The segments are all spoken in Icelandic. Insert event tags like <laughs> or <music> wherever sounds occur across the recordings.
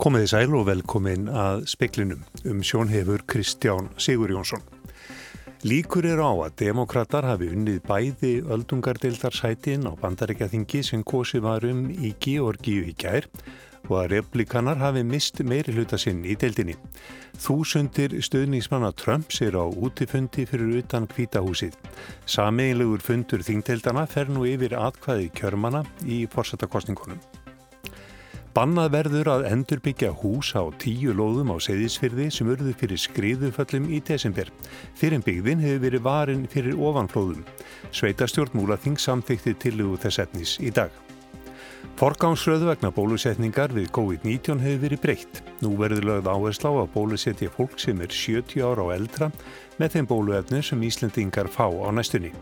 Komiði sæl og velkomin að speklinum um sjónhefur Kristján Sigur Jónsson. Líkur er á að demokrater hafi unnið bæði öldungardeildarsætin á bandarækjaþingi sem kosi varum í Georgíu í gær og að replikanar hafi mist meiri hluta sinn í deildinni. Þúsundir stöðningsmanna Trumps er á útifundi fyrir utan kvítahúsið. Sameinlegur fundur þingdeildana fer nú yfir atkvæði kjörmana í forsatakostningunum. Bannað verður að endurbyggja hús á tíu lóðum á Seyðisfyrði sem urðu fyrir skriðuföllum í desember. Fyrir byggðin hefur verið varin fyrir ofanflóðum. Sveitastjórn Múlaþing samþykti tillugu þess etnis í dag. Forgámsröðu vegna bólusetningar við COVID-19 hefur verið breytt. Nú verður lögð áherslu á að bólusetja fólk sem er 70 ára og eldra með þeim bóluefnir sem Íslendingar fá á næstunni.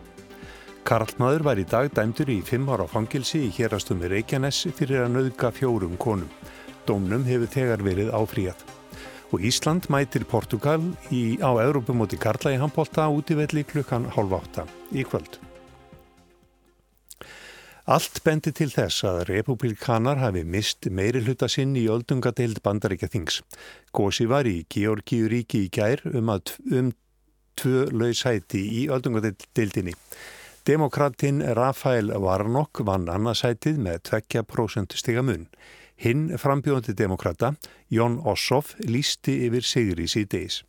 Karlmaður var í dag dæmdur í fimm ára fangilsi í hérastum Reykjanes fyrir að nauðga fjórum konum. Dómnum hefur þegar verið áfríjað. Og Ísland mætir Portugal í, á Európumóti Karla í handbólta út í velli klukkan hálf átta í kvöld. Allt bendi til þess að republikanar hafi mist meiri hluta sinn í öldungadeild bandaríkja þings. Gósi var í Georgíuríki í gær um, að, um tvö lausæti í öldungadeildinni. Demokratin Rafael Warnock vann annarsætið með 2% stiga mun. Hinn frambjóðandi demokrata, Jón Ossoff, lísti yfir sigri síðdeis.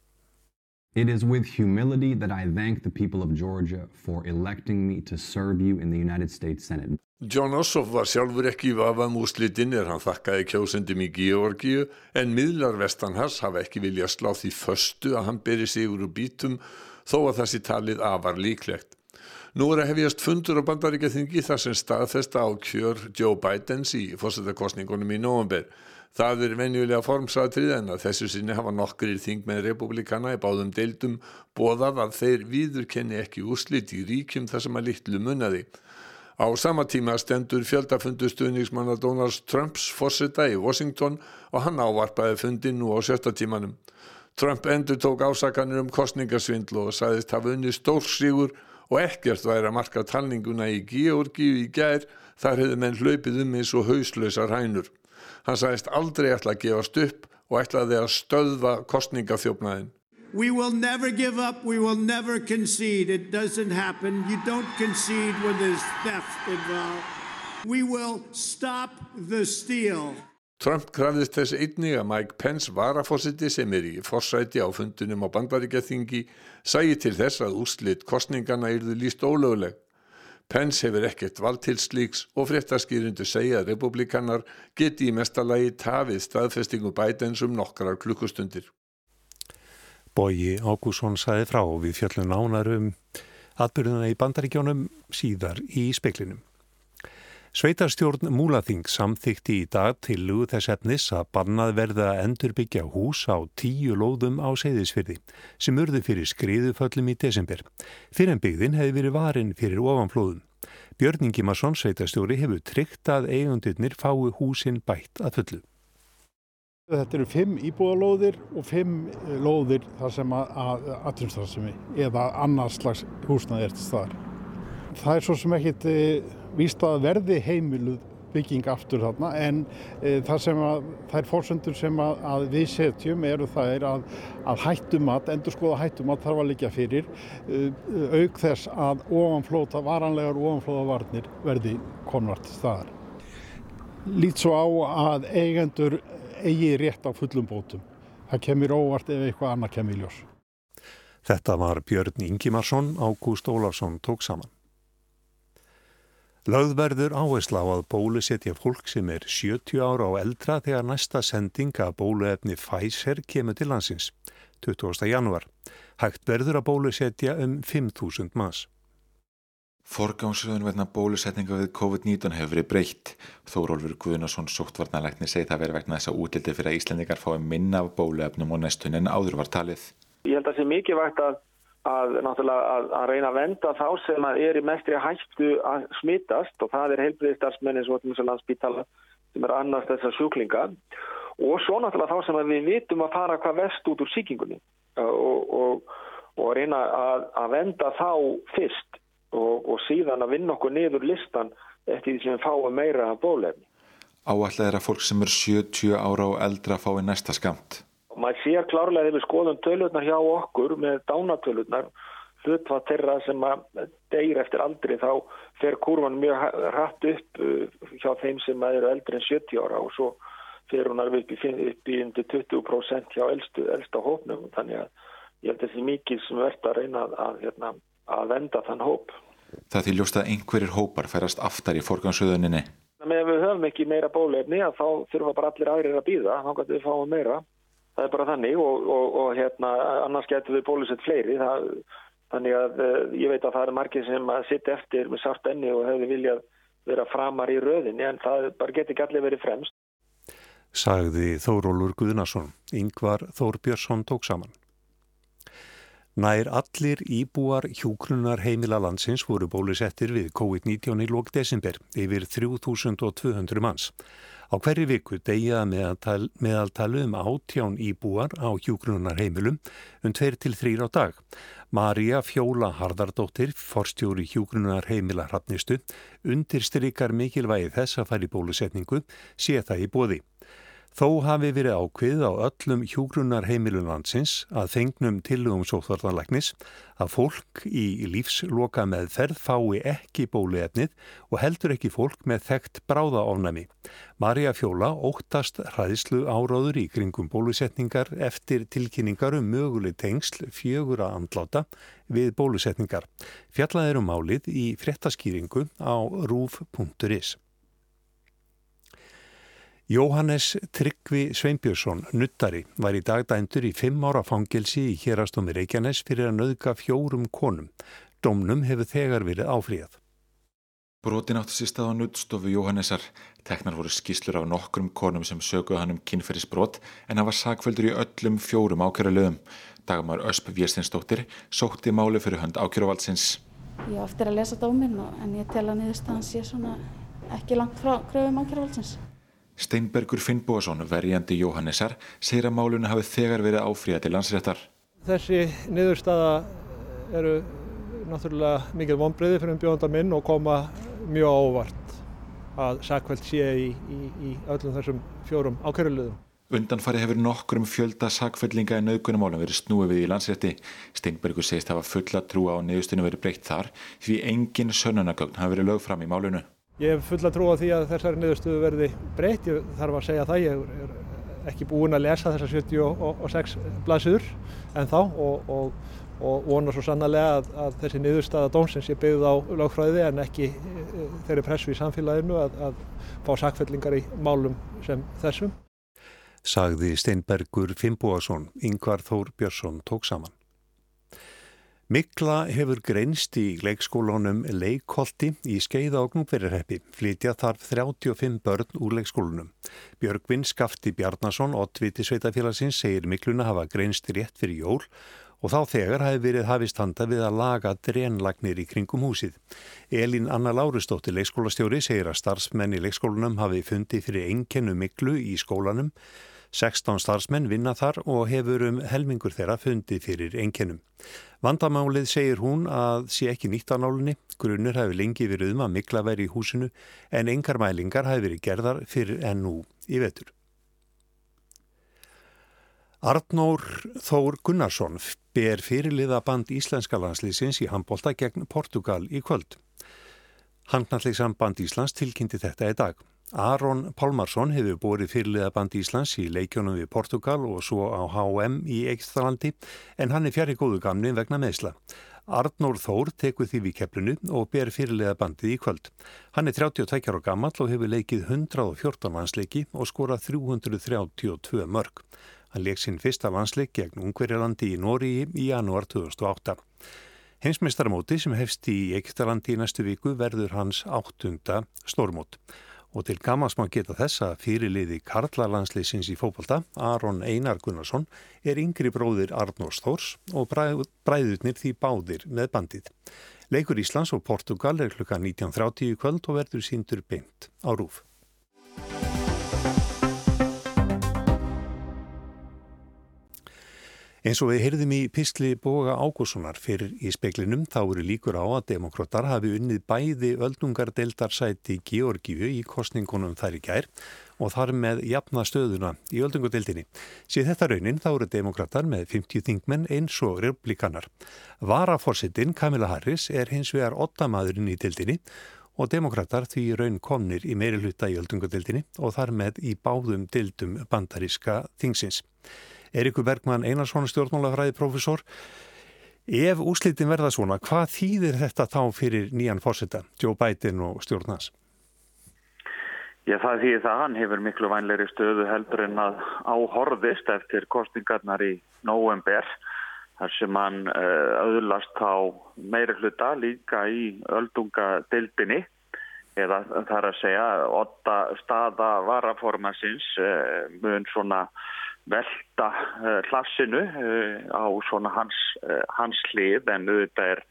It is with humility that I thank the people of Georgia for electing me to serve you in the United States Senate. John Ossoff var sjálfur ekki í vafa múslitinn er hann þakkaði kjósendum í Georgiu en miðlar vestanhars hafa ekki viljað slá því föstu að hann beri sigur úr bítum þó að það sé talið afar líklegt. Nú er að hefjast fundur á bandaríkjaþingi þar sem staðfesta á kjör Joe Bidens í fórsetakostningunum í nógumber. Það er venjulega formsatrið en að þessu sinni hafa nokkrir þing með republikana í báðum deildum bóðað að þeir viðurkenni ekki úrslit í ríkjum þar sem að litlu munnaði. Á sama tíma stendur fjöldafundu stuðningsmanna Donald Trumps fórseta í Washington og hann ávarpaði fundin nú á sjötta tímanum. Trump endur tók ásakanir um kostningasvindlu og sagðist hafa unni stórsígur og ekkert væri að marka talninguna í Georgíu í gær þar hefði menn hlaupið um eins og hauslausar hænur. Hann sagðist aldrei ætla að gefast upp og ætlaði að stöðva kostningafjófnaðin. We will never give up, we will never concede. It doesn't happen. You don't concede when there's theft involved. We will stop the steal. Trump krafðist þess einnig að Mike Pence varafósiti sem er í forsæti á fundunum á bandaríkjaþingi sægi til þess að úrslit kostningana yrðu líst ólöguleg. Pence hefur ekkert vald til slíks og fréttaskýrindu segja að republikanar geti í mestalagi tafið staðfestingu bætens um nokkrar klukkustundir. Bóji Ágússon sæði frá við fjöllum nánar um atbyrðuna í bandaríkjónum síðar í speklinum. Sveitarstjórn Múlaþing samþykti í dag til lugu þess efnis að bannað verða að endurbyggja hús á tíu lóðum á Seyðisfyrði sem urðu fyrir skriðuföllum í desember. Fyrir en byggðin hefði verið varin fyrir ofanflóðum. Björn Ingimarsson, sveitarstjóri, hefur tryggt að eigundurnir fái húsin bætt að fullu. Þetta eru fimm íbúðalóðir og fimm eh, lóðir þar sem að aðtrumstarfsemi eða annars slags húsnaði er til staðar. Það er svo sem ekkit eh, víst að verði heimiluð bygging aftur þarna en e, það sem að þær fórsöndur sem að, að við setjum eru það að, að hættumat, endur skoða hættumat þarf að liggja fyrir e, auk þess að ofanflóta, varanlegar ofanflótavarnir verði komnart staðar. Lít svo á að eigendur eigi rétt á fullum bótum. Það kemur óvart ef eitthvað annað kemur í ljós. Þetta var Björn Ingimarsson, Ágúst Ólafsson tók saman. Lögðverður áhersla á að bólusetja fólk sem er 70 ára og eldra þegar næsta sending af bóluefni Pfizer kemur til landsins, 20. januar. Hægt verður að bólusetja um 5.000 manns. Forgámsröðun vegna bólusetninga við COVID-19 hefur verið breytt. Þórólfur Guðnarsson sóttvarnalækni segi það verið vegna þess að útliti fyrir að Íslandingar fái minna af bóluefnum og næstun en áður var talið. Ég held að það sé mikið vægt að að, að, að reyna að venda þá sem er í mestri hættu að smittast og það er heilbriðistarsmenn eins og landsbítala sem er annars þessar sjúklinga og svo náttúrulega þá sem við vitum að fara hvað vest út úr síkingunni og, og, og reyna að, að venda þá fyrst og, og síðan að vinna okkur niður listan eftir því sem við fáum meira bólefni. Áallega er að fólk sem er 70 ára og eldra fái næsta skamt. Maður sér klárlega þegar við skoðum tölurnar hjá okkur með dánatölurnar hlutvað þeirra sem að deyr eftir aldri þá fer kurvan mjög hratt upp uh, hjá þeim sem eru eldri en 70 ára og svo fer hún upp í, upp í 20% hjá eldstu, eldsta hópnum þannig að ég held að þessi mikið sem verður að reyna að, að, hérna, að venda þann hóp. Það því ljóst að einhverjir hópar færast aftar í forgangsöðuninni. Ef við höfum ekki meira bólefni þá þurfa bara allir aðrir að býða þá kannski við fáum meira. Það er bara þannig og, og, og hérna, annars getur við bólusett fleiri. Það, þannig að uh, ég veit að það er margir sem að sitta eftir með sátt enni og hefur viljað vera framar í röðinni en það bara getur ekki allir verið fremst. Sagði Þórólur Guðnason. Yngvar Þór Björnsson tók saman. Nær allir íbúar hjúkrunar heimila landsins voru bólusettir við COVID-19 í lók desember yfir 3200 manns. Á hverju viku degja meðaltal, meðaltalu um átján íbúar á hjúkrunar heimilum um 2-3 á dag. Marja Fjóla Hardardóttir, forstjóri hjúgrunar heimila hrappnistu, undirstrykar mikilvægi þess að fara í bólusetningu, sé það í bóði. Þó hafi verið ákvið á öllum hjúgrunar heimilun landsins að fengnum tilugum sóþvartanlæknis að fólk í lífsloka með ferð fái ekki bóluefnið og heldur ekki fólk með þekkt bráðaofnami. Marja Fjóla óttast hræðslu áráður í kringum bólusetningar eftir tilkynningar um möguleg tengsl fjögura andláta við bólusetningar. Fjallaður um málið í frettaskýringu á rúf.is. Jóhannes Tryggvi Sveinbjörnsson, nuttari, var í dag dændur í fimm ára fangilsi í hérastómi Reykjanes fyrir að nauðga fjórum konum. Domnum hefur þegar verið áfríðað. Brotin átti sér stað á nuttstofu Jóhannesar. Teknar voru skíslur af nokkrum konum sem söguð hann um kynferðisbrot en hann var sagföldur í öllum fjórum ákjöra lögum. Dagmar Ösp Vérstinsdóttir sótti máli fyrir hönd ákjöravaldsins. Ég aftur að lesa dómin en ég tel að niðurstaðan sé ekki langt frá kröfum ákjöravaldsins. Steinbergur Finnbóðsson, verjandi Jóhannesar, segir að málunni hafi þegar verið áfríða til landsréttar. Þessi niðurstaða eru náttúrulega mikil vonbreiði fyrir umbjóðandar minn og koma mjög ávart að sakveld sé í, í, í öllum þessum fjórum ákveðurluðum. Undanfari hefur nokkrum fjölda sakfellinga í naukunumálum verið snúið við í landsrétti. Steinbergur segist hafa fulla trú á niðurstunum verið breytt þar því engin sönnunagögn hafi verið lög fram í málunu. Ég hef fulla trú á því að þessari niðurstöðu verði breytt, ég þarf að segja það, ég er ekki búinn að lesa þessar 76 blaðsur en þá og, og, og vona svo sannarlega að, að þessi niðurstaða dónsins ég byggði á lögfræði en ekki eh, þeirri pressu í samfélaginu að, að fá sakfellingar í málum sem þessum. Sagði Steinbergur Finnbúason, Yngvar Þór Björnsson tók saman. Mikla hefur greinst í leikskólanum Leikholti í skeiða og gnúferirheppi. Flytja þarf 35 börn úr leikskólanum. Björgvin Skafti Bjarnason, ottviti sveitafélagsins, segir mikluna hafa greinst rétt fyrir jól og þá þegar hafi verið hafist handa við að laga drenlagnir í kringum húsið. Elín Anna Lárustóttir leikskólastjóri segir að starfsmenn í leikskólanum hafi fundið fyrir enkennu miklu í skólanum 16 starfsmenn vinna þar og hefur um helmingur þeirra fundið fyrir einkennum. Vandamálið segir hún að sé ekki nýtt á nálunni, grunnur hefur lengi verið um að mikla veri í húsinu en engar mælingar hefur verið gerðar fyrir ennú í vetur. Arnór Þór Gunnarsson ber fyrirliða band Íslenska landslýsins í handbólta gegn Portugal í kvöld. Handnalliðsamband Íslands tilkynnti þetta í dag. Aron Pálmarsson hefur borið fyrirliða band Íslands í leikjónum við Portugal og svo á HM í Eiksthalandi en hann er fjari góðu gamni vegna meðsla. Arnór Þór tekur því við kepplunu og ber fyrirliða bandið í kvöld. Hann er 32 ára gammal og hefur leikið 114 landsleiki og skorað 332 mörg. Hann leik sinn fyrsta landsleik gegn Ungverjalandi í Nóri í janúar 2008. Heimsmeistaramóti sem hefst í Eiksthalandi í næstu viku verður hans áttunda stórmót og til gamans má geta þess að fyrirliði Karlalandsleysins í fókbalta, Aron Einar Gunnarsson, er yngri bróðir Arnórs Þórs og bræðurnir því báðir með bandið. Leikur Íslands og Portugal er klukka 19.30 kvöld og verður síndur beint á rúf. Eins og við heyrðum í Písli Boga Ágússonar fyrir í speklinum þá eru líkur á að demokrater hafi unnið bæði öldungardeildarsæti Georgiu í kostningunum þær í gær og þar með jafna stöðuna í öldungadeildinni. Síð þetta raunin þá eru demokrater með 50 þingmenn eins og republikanar. Varaforsettin Kamila Harris er hins vegar ottamadurinn í deildinni og demokrater því raun komnir í meiri hluta í öldungadeildinni og þar með í báðum deildum bandaríska þingsins. Erikur Bergman Einarsson stjórnmálafræði profesor. Ef úslitin verða svona, hvað þýðir þetta þá fyrir nýjan fórseta, Joe Biden og stjórnans? Já, það þýðir það. Hann hefur miklu vænleiri stöðu heldur en að áhorðist eftir kostingarnar í november þar sem hann auðlast á meiri hluta líka í öldungadeildinni eða þar að segja, åtta staða varaformansins mun svona velta uh, hlassinu uh, á svona hans, uh, hans hlið en auðvitað er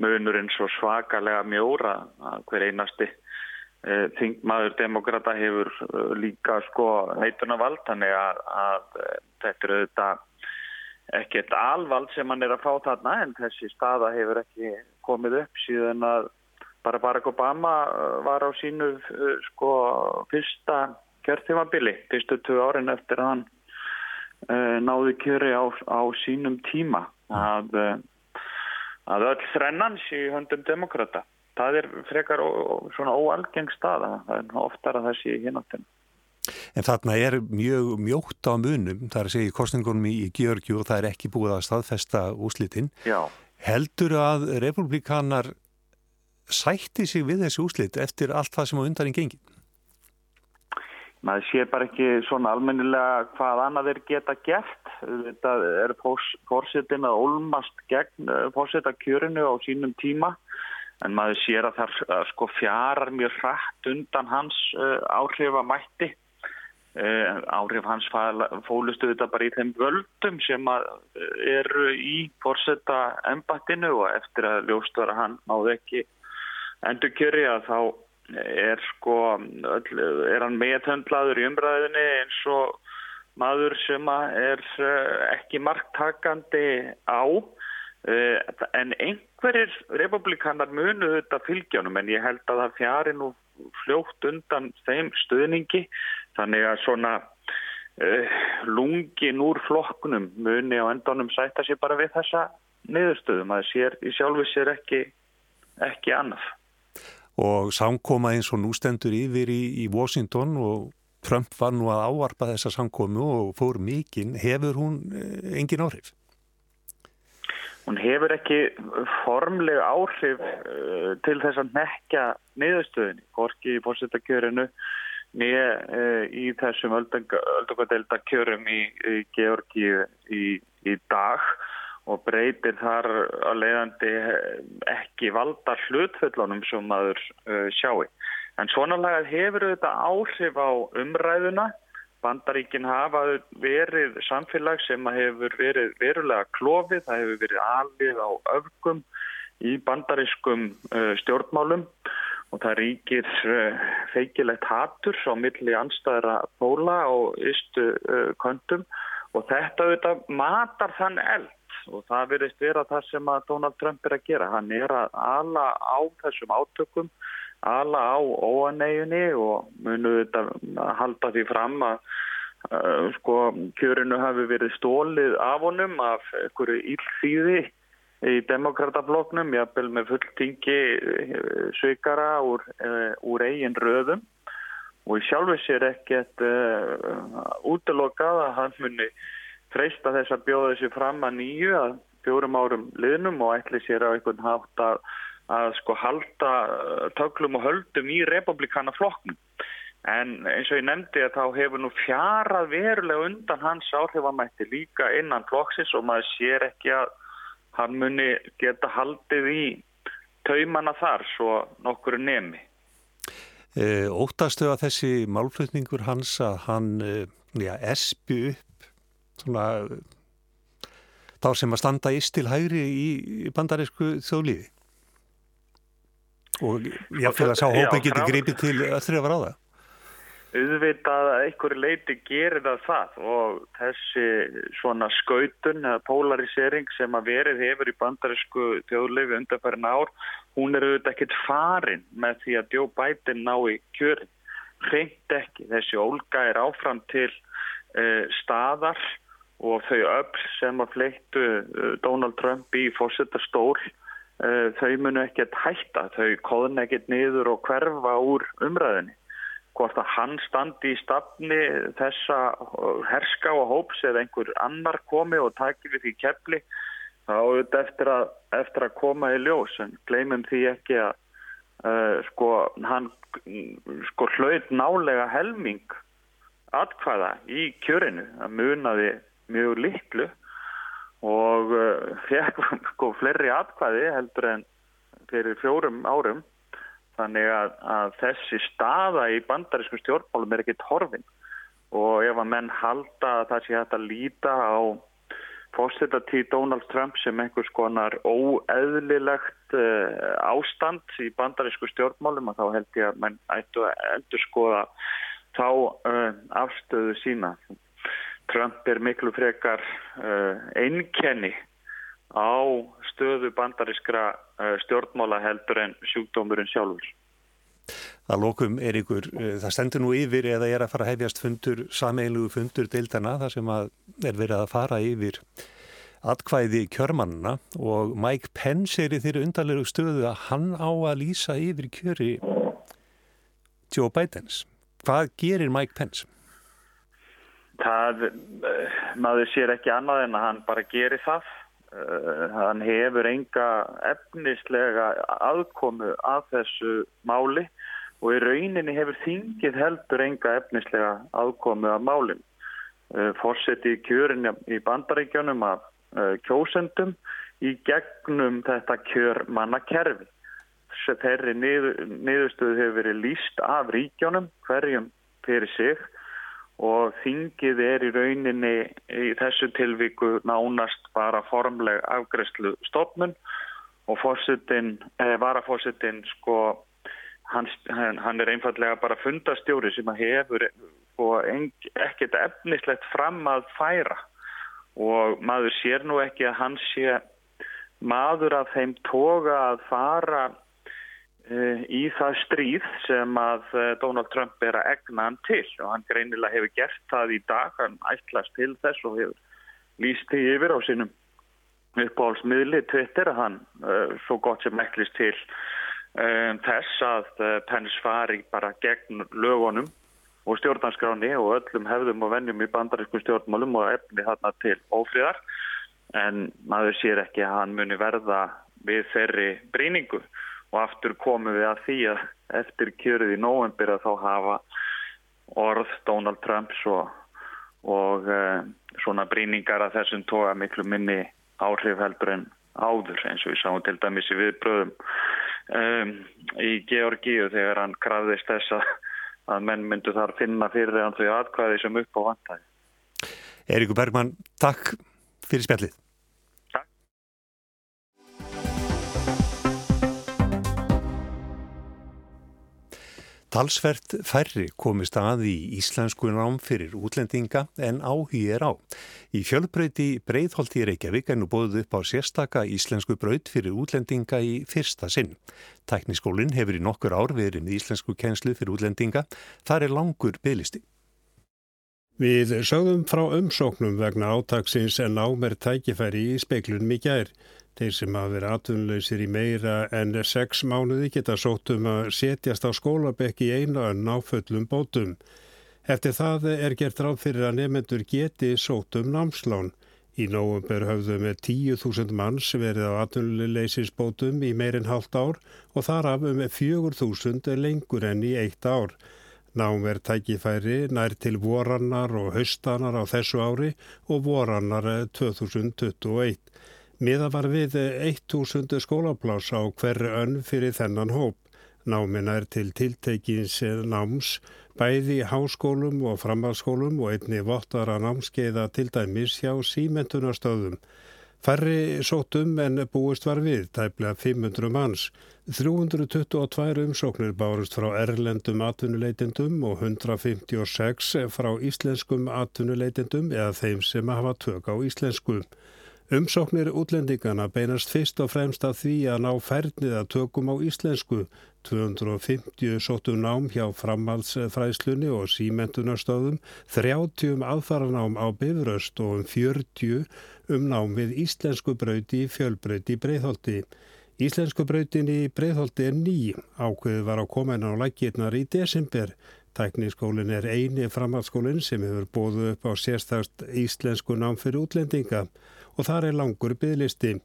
munurinn svo svakalega mjóra að hver einasti þingmaður demokrata hefur líka sko heitunavald þannig að, að þetta er auðvitað ekkert alvald sem hann er að fá þarna en þessi staða hefur ekki komið upp síðan að bara Barack Obama var á sínu sko fyrsta kjörtímabili, fyrstu tvö árin eftir að hann náðu kjöri á, á sínum tíma að, uh, að öll þrennans í höndum demokrata. Það er frekar ó, svona óalgeng staða, það er oftar að það sé hináttina. En þarna er mjög mjótt á munum, það er að segja í kostningunum í, í Georgi og það er ekki búið að staðfesta úslitin. Já. Heldur að republikanar sætti sig við þessi úslit eftir allt það sem á undaninn gengið? Maður sé bara ekki svona almennilega hvað annað er geta gert. Þetta er fórsetin að olmast gegn eh, fórsetakjörinu á sínum tíma en maður sér að það sko fjarar mjög hrætt undan hans uh, áhrifamætti. Uh, áhrif hans fólustu þetta bara í þeim völdum sem eru í fórseta embattinu og eftir að ljóstvara hann náðu ekki endur kjöri að þá er sko er hann meðhöndlaður í umræðinni eins og maður sem er eh, ekki marktakandi á. Eh, en einhverjir republikanar munu þetta fylgjónum en ég held að það fjari nú fljótt undan þeim stuðningi. Þannig að svona uh, lungin úr flokkunum muni á endanum sætta sér bara við þessa niðurstöðum að sér í sjálfu sér ekki, ekki annaf og samkoma eins og nú stendur yfir í, í Washington og Trump var nú að ávarpa þessa samkomu og fór mikinn. Hefur hún eh, engin áhrif? Hún hefur ekki formlega áhrif uh, til þess að nekja niðurstöðinni, hvorki í fórsettakjörinu nýja uh, eh, í þessum öldungadelda kjörum í, í Georgi í, í dag og breytir þar að leiðandi ekki valda hlutföllunum sem maður uh, sjáu. En svona lagað hefur þetta áhrif á umræðuna. Bandaríkin hafa verið samfélag sem hefur verið verulega klófið, það hefur verið alveg á öfgum í bandarískum uh, stjórnmálum og það ríkir uh, feikilegt hattur á milli anstæðra póla og ystu kontum og þetta matar þann eld og það verðist vera það sem að Donald Trump er að gera. Hann er að ala á þessum átökum, ala á óaneiginni og munu þetta að halda því fram að uh, sko kjörinu hafi verið stólið af honum af einhverju ílþýði í demokratafloknum, jáfnvel með fulltingi uh, sökara úr, uh, úr eigin röðum og sjálfur sér ekkert uh, útlokað að hann muni treysta þess að bjóða þessu fram að nýju að fjórum árum liðnum og ætli sér á einhvern hátt að, að sko halda uh, töklum og höldum í republikana flokknum. En eins og ég nefndi að þá hefur nú fjarað verulega undan hans áhrifamætti líka innan flokksins og maður sér ekki að hann muni geta haldið í taumana þar svo nokkuru nemi. E, óttastu að þessi málflutningur hans að hann ja, espi svona þá sem að standa ístil hægri í bandarísku þjóðlíði. Og ég fyrir að sá hópa geti greipið til að á það auðvitað að einhverju leiti gerir það það og þessi svona skautun eða polarisering sem að verið hefur í bandarísku þjóðleifi undanfærin ár, hún er auðvitað ekkit farin með því að Joe Biden ná í kjörin. Hreint ekki, þessi ólga er áfram til uh, staðar og þau öll sem að fleittu uh, Donald Trump í fórsetastól, uh, þau munu ekkert hætta, þau kóðun ekkert niður og hverfa úr umræðinni hvort að hann standi í stafni þessa herska og hóps eða einhver annar komi og taki við því kepli þá auðvitað eftir eftir að koma í ljós. En gleymum því ekki að uh, sko hann sko hlaut nálega helming atkvæða í kjörinu að munaði mjög litlu og <laughs> uh, fekk sko fleiri atkvæði heldur en fyrir fjórum árum Þannig að, að þessi staða í bandarískum stjórnmálum er ekkit horfin og ef að menn halda að það sé hægt að líta á fórstættatíð Donald Trump sem einhvers konar óeðlilegt uh, ástand í bandarísku stjórnmálum og þá held ég að menn ættu að eldur skoða þá uh, afstöðu sína. Trump er miklu frekar uh, einkenni á stöðu bandarískra uh, stjórnmála heldur en sjúkdómurinn sjálfur. Það lókum er ykkur, uh, það stendur nú yfir eða er að fara að hefjast fundur, sameilugu fundur deildana þar sem að er verið að fara yfir atkvæði kjörmannina og Mike Pence er í þeirri undarlegu stöðu að hann á að lýsa yfir kjöri Joe Bidens. Hvað gerir Mike Pence? Það, uh, maður sér ekki annað en að hann bara gerir það Uh, hann hefur enga efnislega aðkomu að þessu máli og í rauninni hefur þingið heldur enga efnislega aðkomu að málinn. Uh, Fórseti í kjörin í bandaríkjónum uh, kjósendum í gegnum þetta kjörmannakerfi. Þeirri niður, niðurstöðu hefur verið líst af ríkjónum hverjum fyrir sig og þingið er í rauninni í þessu tilvíku nánast bara formleg afgræslu stofnun og fórsetin, eh, varafórsetin sko hann, hann er einfallega bara fundastjóri sem að hefur sko, ekkert efnislegt fram að færa. Og maður sér nú ekki að hann sé maður af þeim toga að fara í það stríð sem að eh, Donald Trump er að egna hann til og hann greinilega hefur gert það í dag, hann ætlast til þess og hefur líst því yfir á sínum uppáhaldsmiðli Twitter að hann uh, svo gott sem ætlist til um, þess að uh, Pence fari bara gegn lögunum og stjórnarskráni og öllum hefðum og vennjum í bandarískum stjórnmálum og efni þarna til ófríðar en maður sér ekki að hann muni verða við þeirri bríningu og aftur komum við að því að eftir kjörið í nóvembir að þá hafa orð Donald Trumps og, og uh, svona bríningar að þessum tóa miklu minni áhrif heldur en áður eins og við sáum til dæmis í viðbröðum um, í Georgíu þegar hann krafðist þess að, menn myndu þar finna fyrir hann þau atkvæði sem upp á vantæði. Eirikur Bergman, takk fyrir spjallið. Talsvert færri komist að í íslensku nám fyrir útlendinga en áhugi er á. Í fjölbröyti Breitholti í Reykjavík er nú bóðuð upp á sérstaka íslensku braut fyrir útlendinga í fyrsta sinn. Tækniskólinn hefur í nokkur ár verið með íslensku kenslu fyrir útlendinga. Þar er langur bygglisti. Við sögðum frá umsóknum vegna átaksins en ámer tækifæri í speiklunum í gær. Þeir sem hafa verið atvinnlausir í meira en sex mánuði geta sótum að setjast á skólabekk í eina önn á fullum bótum. Eftir það er gert ráð fyrir að nefnendur geti sótum námslán. Í nógumber höfðu með 10.000 manns verið á atvinnuleysisbótum í meirinn halvt ár og þar af um 4.000 lengur enn í eitt ár. Nám er tækifæri nær til vorannar og haustannar á þessu ári og vorannar 2021. Miða var við 1000 skólaplás á hverju önn fyrir þennan hóp. Námin er til tiltekins náms, bæði háskólum og framhalskólum og einni vottara námskeiða til dæmis hjá símentunastöðum. Færri sótum en búist var við, tæplega 500 manns. 322 umsóknir bárust frá erlendum atvinnuleitendum og 156 frá íslenskum atvinnuleitendum eða þeim sem hafa tök á íslensku. Umsóknir útlendingana beinast fyrst og fremst að því að ná færnið að tökum á íslensku. 250 sótum nám hjá framhaldsfræðslunni og símentunarstöðum, 30 um aðfaranám á bifröst og um 40 um nám við íslensku brauti í fjölbrauti breyðholti. Íslensku brautin í Breitholti er ný, ákveðið var að koma inn á lækirnar í desember. Tækniskólin er eini framhaldsskólinn sem hefur bóðu upp á sérstakt íslensku nám fyrir útlendinga og þar er langur bygglisti.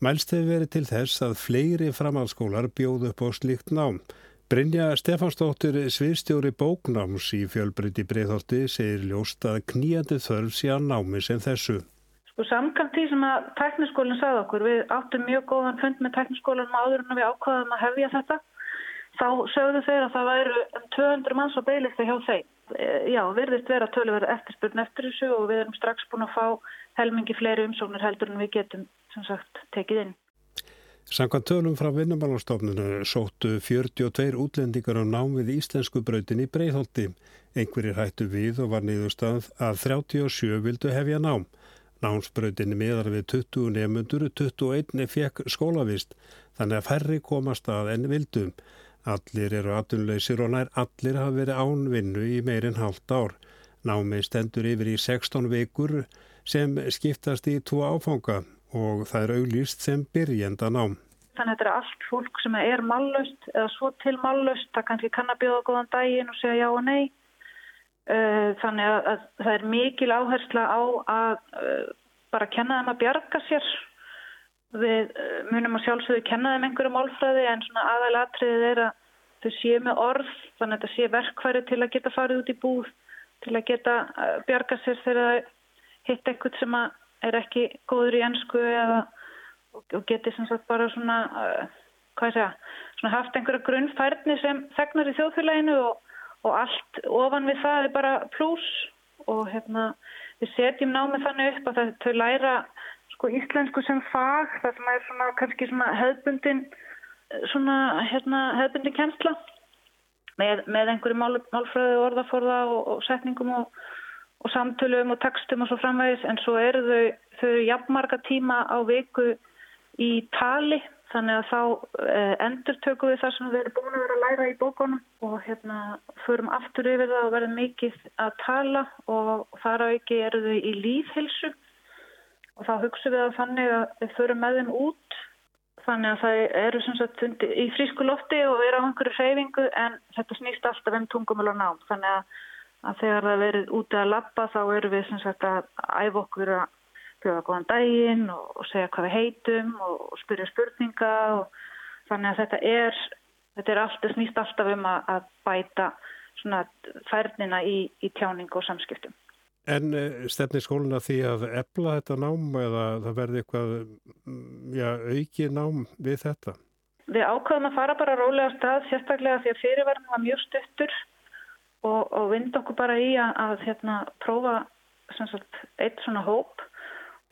Mælst hefur verið til þess að fleiri framhaldsskólar bjóðu upp á slikt nám. Brynja Stefansdóttir sviðstjóri bóknáms í fjölbrytti Breitholti segir ljóst að kníandi þörf sé að námi sem þessu. Sko samkvæmt því sem að tekniskólinn sagði okkur, við áttum mjög góðan fund með tekniskólinn áður en við ákvaðum að hefja þetta, þá sögðu þeir að það væru 200 manns á beilisti hjá þeim. E, já, virðist vera töluverð eftirspurn eftir þessu og við erum strax búin að fá helmingi fleiri umsóknir heldur en við getum, sem sagt, tekið inn. Samkvæmt tölum frá vinnumálastofnunu sóttu 42 útlendingar á nám við Íslensku brautin í Breitholti. Einhverjir hættu við og var niðurstað að 37 vildu hefja nám. Námsbrautinni miðar við 20 nefnundur, 21 fekk skólavist, þannig að færri komast að enn vildum. Allir eru atunleysir og nær allir hafa verið ánvinnu í meirinn halvt ár. Námið stendur yfir í 16 vikur sem skiptast í tvo áfanga og það er auglýst sem byrjenda nám. Þannig að þetta er allt fólk sem er mallust eða svo til mallust, það kannski kann að bjóða góðan daginn og segja já og nei. Eh, þannig að, að það er mikil áhersla á að uh, bara kenna þeim að bjarga sér. Við uh, munum að sjálfsögðu kenna þeim einhverju málfræði en svona aðalatriðið er að þau séu með orð þannig að þetta sé verkværi til að geta farið út í búð, til að geta uh, bjarga sér þegar það hitt eitthvað sem er ekki góður í ennsku eða og, geti sem sagt bara svona, hvað ég segja, svona haft einhverja grunnfærni sem þegnar í þjóðfélaginu og og allt ofan við það er bara pluss og hérna við setjum námið þannig upp að þau læra sko íslensku sem fag það sem er svona kannski svona hefðbundin svona hérna hefðbundin kjensla með, með einhverju mál, málfræði orðaforða og, og setningum og, og samtölum og textum og svo framvegis en svo eru þau, þau eru jafnmarga tíma á viku í tali Þannig að þá eh, endur tökum við það sem við erum búin að vera að læra í bókunum og hérna förum aftur yfir það og verðum mikið að tala og þar á ekki eru þau í líðhilsu og þá hugsaum við að þannig að við förum með þeim út þannig að það eru sem sagt í frísku lofti og eru á einhverju hreyfingu en þetta snýst alltaf um tungumul og nám þannig að, að þegar það verið úti að lappa þá eru við sem sagt að æfa okkur að bjóða góðan daginn og, segja hvað við heitum og, spyrja spurninga og þannig að þetta er, þetta er alltaf, snýst alltaf um að, að bæta svona færnina í, í tjáning og samskiptum. En eh, stefnir skóluna því að ebla þetta nám eða það verði eitthvað mm, já, auki nám við þetta? Við ákvæðum að fara bara rólega stað sérstaklega því að fyrirverðin var mjög stuttur og, og vind okkur bara í að, að hérna, prófa sagt, eitt svona hóp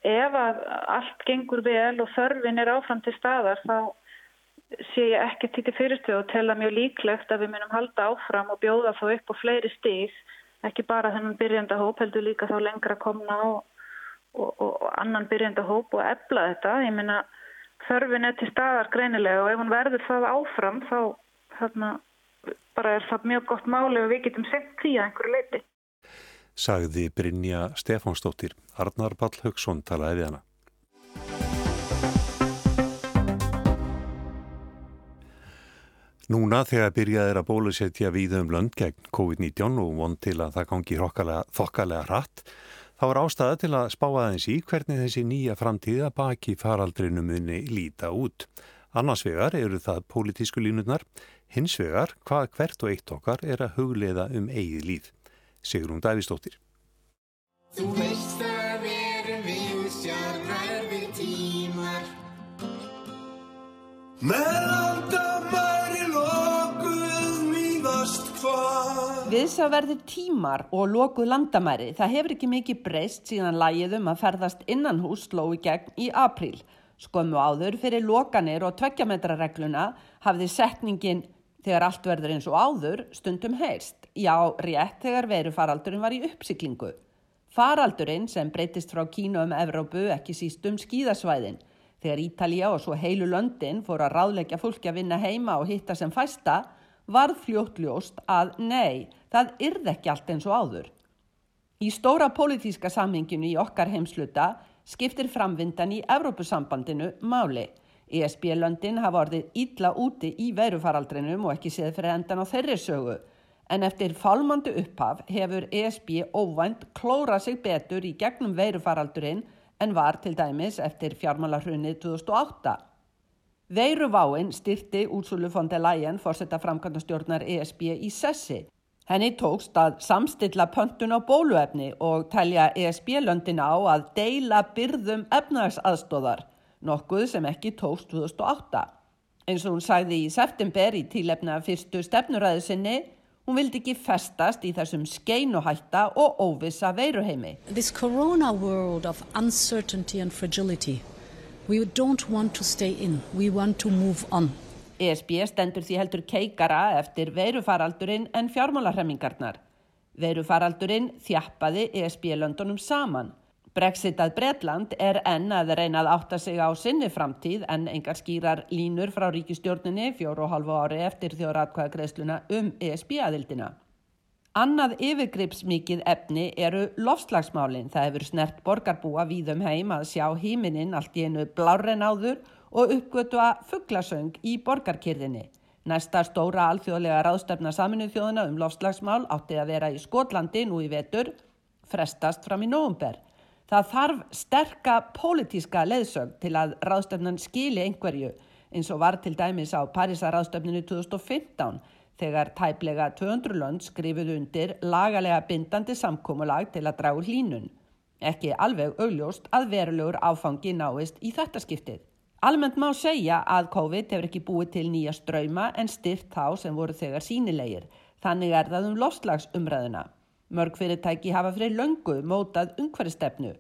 ef að allt gengur vel og þörfin er áfram til staðar þá sé ég ekki til fyrirstöðu og tella mjög líklegt að við munum halda áfram og bjóða þá upp á fleiri stíð ekki bara þennan byrjenda hóp heldur líka þá lengra komna og, og, og, annan byrjenda hóp og ebla þetta ég minna þörfin er til staðar greinilega og ef hún verður það áfram þá þarna, bara er það mjög gott máli og við getum sett því að einhverju leiti sagði Brynja Stefánsdóttir. Arnar Pall Högson talaði við hana. Núna þegar byrjað er að bólusetja víðum lönd gegn COVID-19 og von til að það gangi þokkalega hratt, þá er ástæða til að spá aðeins í hvernig þessi nýja framtíða baki faraldrinum minni líta út. Annars vegar eru það pólitísku línutnar, hins vegar hvað hvert og eitt okkar er að hugleiða um eigið líð. Sigrún Dævistóttir. Þú veist að verum við sjálfrar við tímar Með Viðsjáverðir tímar og lokuð landamæri, það hefur ekki mikið breyst síðan lægiðum að ferðast innan hús slói gegn í apríl. Skömmu áður fyrir lokanir og tveggjametraregluna hafði setningin þegar allt verður eins og áður stundum heyrst. Já, rétt þegar verufaraldurinn var í uppsiklingu. Faraldurinn sem breytist frá Kína um Evrópu ekki síst um skíðasvæðin. Þegar Ítalija og svo heilu löndin fór að ráðleggja fólki að vinna heima og hitta sem fæsta, varð fljóttljóst að nei, það yrð ekki allt eins og áður. Í stóra pólitíska samhenginu í okkar heimsluta skiptir framvindan í Evrópusambandinu máli. ESB-löndin hafa orðið ítla úti í verufaraldrinum og ekki séð fyrir endan á þeirri sögu. En eftir fálmandu upphaf hefur ESB óvænt klóra sig betur í gegnum veirufaraldurinn en var til dæmis eftir fjármálarhrunnið 2008. Veiruváinn styrti Úrsulu von der Leyen fórsetta framkvæmdastjórnar ESB í sessi. Henni tókst að samstilla pöntun á bóluefni og telja ESB-löndin á að deila byrðum efnagsaðstóðar, nokkuð sem ekki tókst 2008. Eins og hún sagði í september í tílefna fyrstu stefnuræðu sinni, hún vildi ekki festast í þessum skeinuhætta og óvisa veiruheimi. This corona world of uncertainty and fragility We don't want to stay in, we want to move on. ESB stendur því heldur keikara eftir veirufaraldurinn en fjármálarhemmingarnar. Veirufaraldurinn þjappaði ESB-löndunum saman. Brexit að Bretland er enn að reyna að átta sig á sinni framtíð en engar skýrar línur frá ríkistjórninni fjóru og halvu ári eftir þjóratkvæðagreisluna um ESB-aðildina. Annað yfirgripsmikið efni eru lofslagsmálinn. Það hefur snert borgarbúa víðum heim að sjá hímininn allt í einu blárren áður og uppgötu að fugglasöng í borgarkyrðinni. Næsta stóra alþjóðlega ráðstefna saminuð þjóðuna um lofslagsmál átti að vera í Skotlandi nú í vetur, frestast fram í nógumber. Það þarf sterka pólitíska leðsögn til að ráðstefnan skili einhverju eins og var til dæmis á Parísa ráðstefninu 2015 þegar tæplega 200 lönd skrifuð undir lagalega bindandi samkómulag til að dragu hlínun. Ekki alveg augljóst að verulegur áfangi náist í þetta skiptið. Almennt má segja að COVID hefur ekki búið til nýja ströyma en styrt þá sem voru þegar sínilegir. Þannig er það um lofslagsumræðuna. Mörg fyrirtæki hafa fyrir löngu mótað umhverfstefnu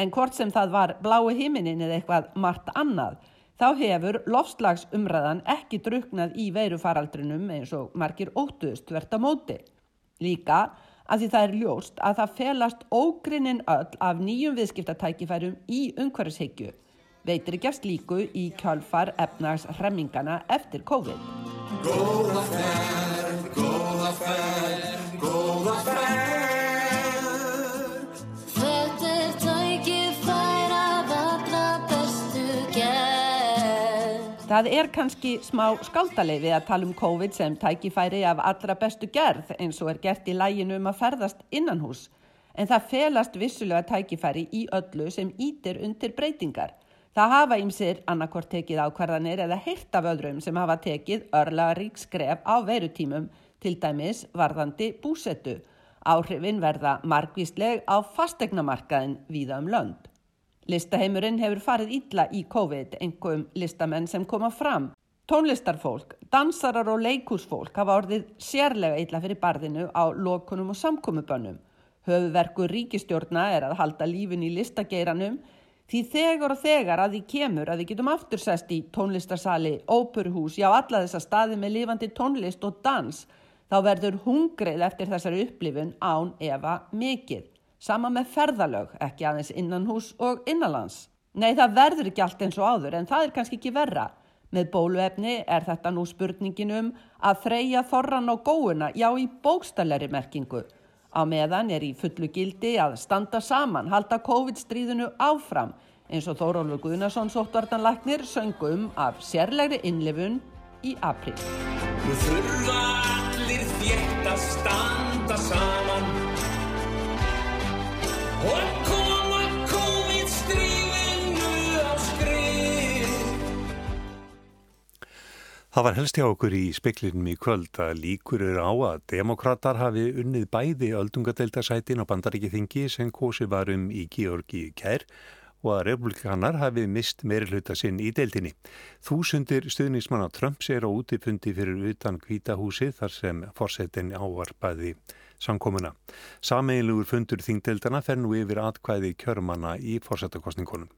en hvort sem það var blái himinin eða eitthvað margt annað þá hefur lofslagsumræðan ekki druknað í veirufaraldrinum eins og margir óttuðust verðt á móti. Líka að því það er ljóst að það felast ógrinnin öll af nýjum viðskiptatækifærum í umhverfishyggju. Veitir ekki að slíku í kjálfar efnags hremmingana eftir COVID. Góða færð, góða færð, Það er kannski smá skáldaleifi að tala um COVID sem tækifæri af allra bestu gerð eins og er gert í læginu um að ferðast innan hús. En það felast vissulega tækifæri í öllu sem ítir undir breytingar. Það hafa ímsir annarkort tekið ákvarðanir eða heirt af öðrum sem hafa tekið örlaga rík skref á verutímum, til dæmis varðandi búsettu. Áhrifin verða margvísleg á fastegnamarkaðin víða um lönd. Listaheimurinn hefur farið ítla í COVID, einhverjum listamenn sem koma fram. Tónlistarfólk, dansarar og leikúsfólk hafa orðið sérlega ítla fyrir barðinu á lokunum og samkomubönnum. Höfuverku ríkistjórna er að halda lífin í listageiranum því þegar og þegar að því kemur að við getum aftursest í tónlistarsali, óperuhús, já alla þessa staði með lifandi tónlist og dans, þá verður hungrið eftir þessari upplifun án efa mikill. Sama með ferðalög, ekki aðeins innan hús og innanlands. Nei, það verður ekki allt eins og áður en það er kannski ekki verra. Með bóluefni er þetta nú spurningin um að þreja þorran á góuna, já í bókstalleri merkingu. Á meðan er í fullu gildi að standa saman, halda COVID-stríðinu áfram eins og Þórólfur Guðnarsson sóttvartanlæknir söngum af sérlegri innlifun í april. Nú þurfa allir þétt að standa saman og koma COVID stríðinu á skrið. Það var helst hjá okkur í speklinum í kvöld að líkur eru á að demokrater hafi unnið bæði öldungadeildasætin á bandaríkithyngi sem kosi varum í Georgi kær og að republikanar hafi mist meiri hluta sinn í deildinni. Þúsundir stuðnismanna Trumps er á útifundi fyrir utan kvítahúsi þar sem forsetin ávarpaði samkomuna. Sameinlugur fundur þingdeildana fer nú yfir atkvæði kjörmanna í forsetakostningunum.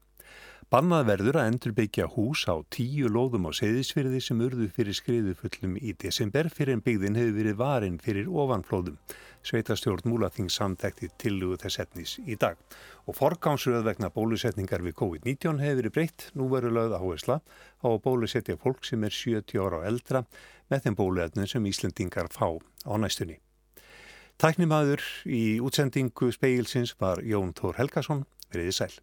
Bannað verður að endurbyggja hús á tíu lóðum á seyðisfyrði sem urðu fyrir skriðufullum í desember fyrir en byggðin hefur verið varin fyrir ofanflóðum. Sveitastjórn Múlaþing samtækti tillugu þess etnis í dag. Og forgánsröð vegna bólusetningar við COVID-19 hefur verið breytt. Nú verður lögð áhersla á að bólusetja fólk sem er 70 ára á eldra með þeim bóluetnum sem Íslandingar fá á næstunni. Tæknimaður í útsendingu speilsins var Jón Þór Helgason. Veriði sæl.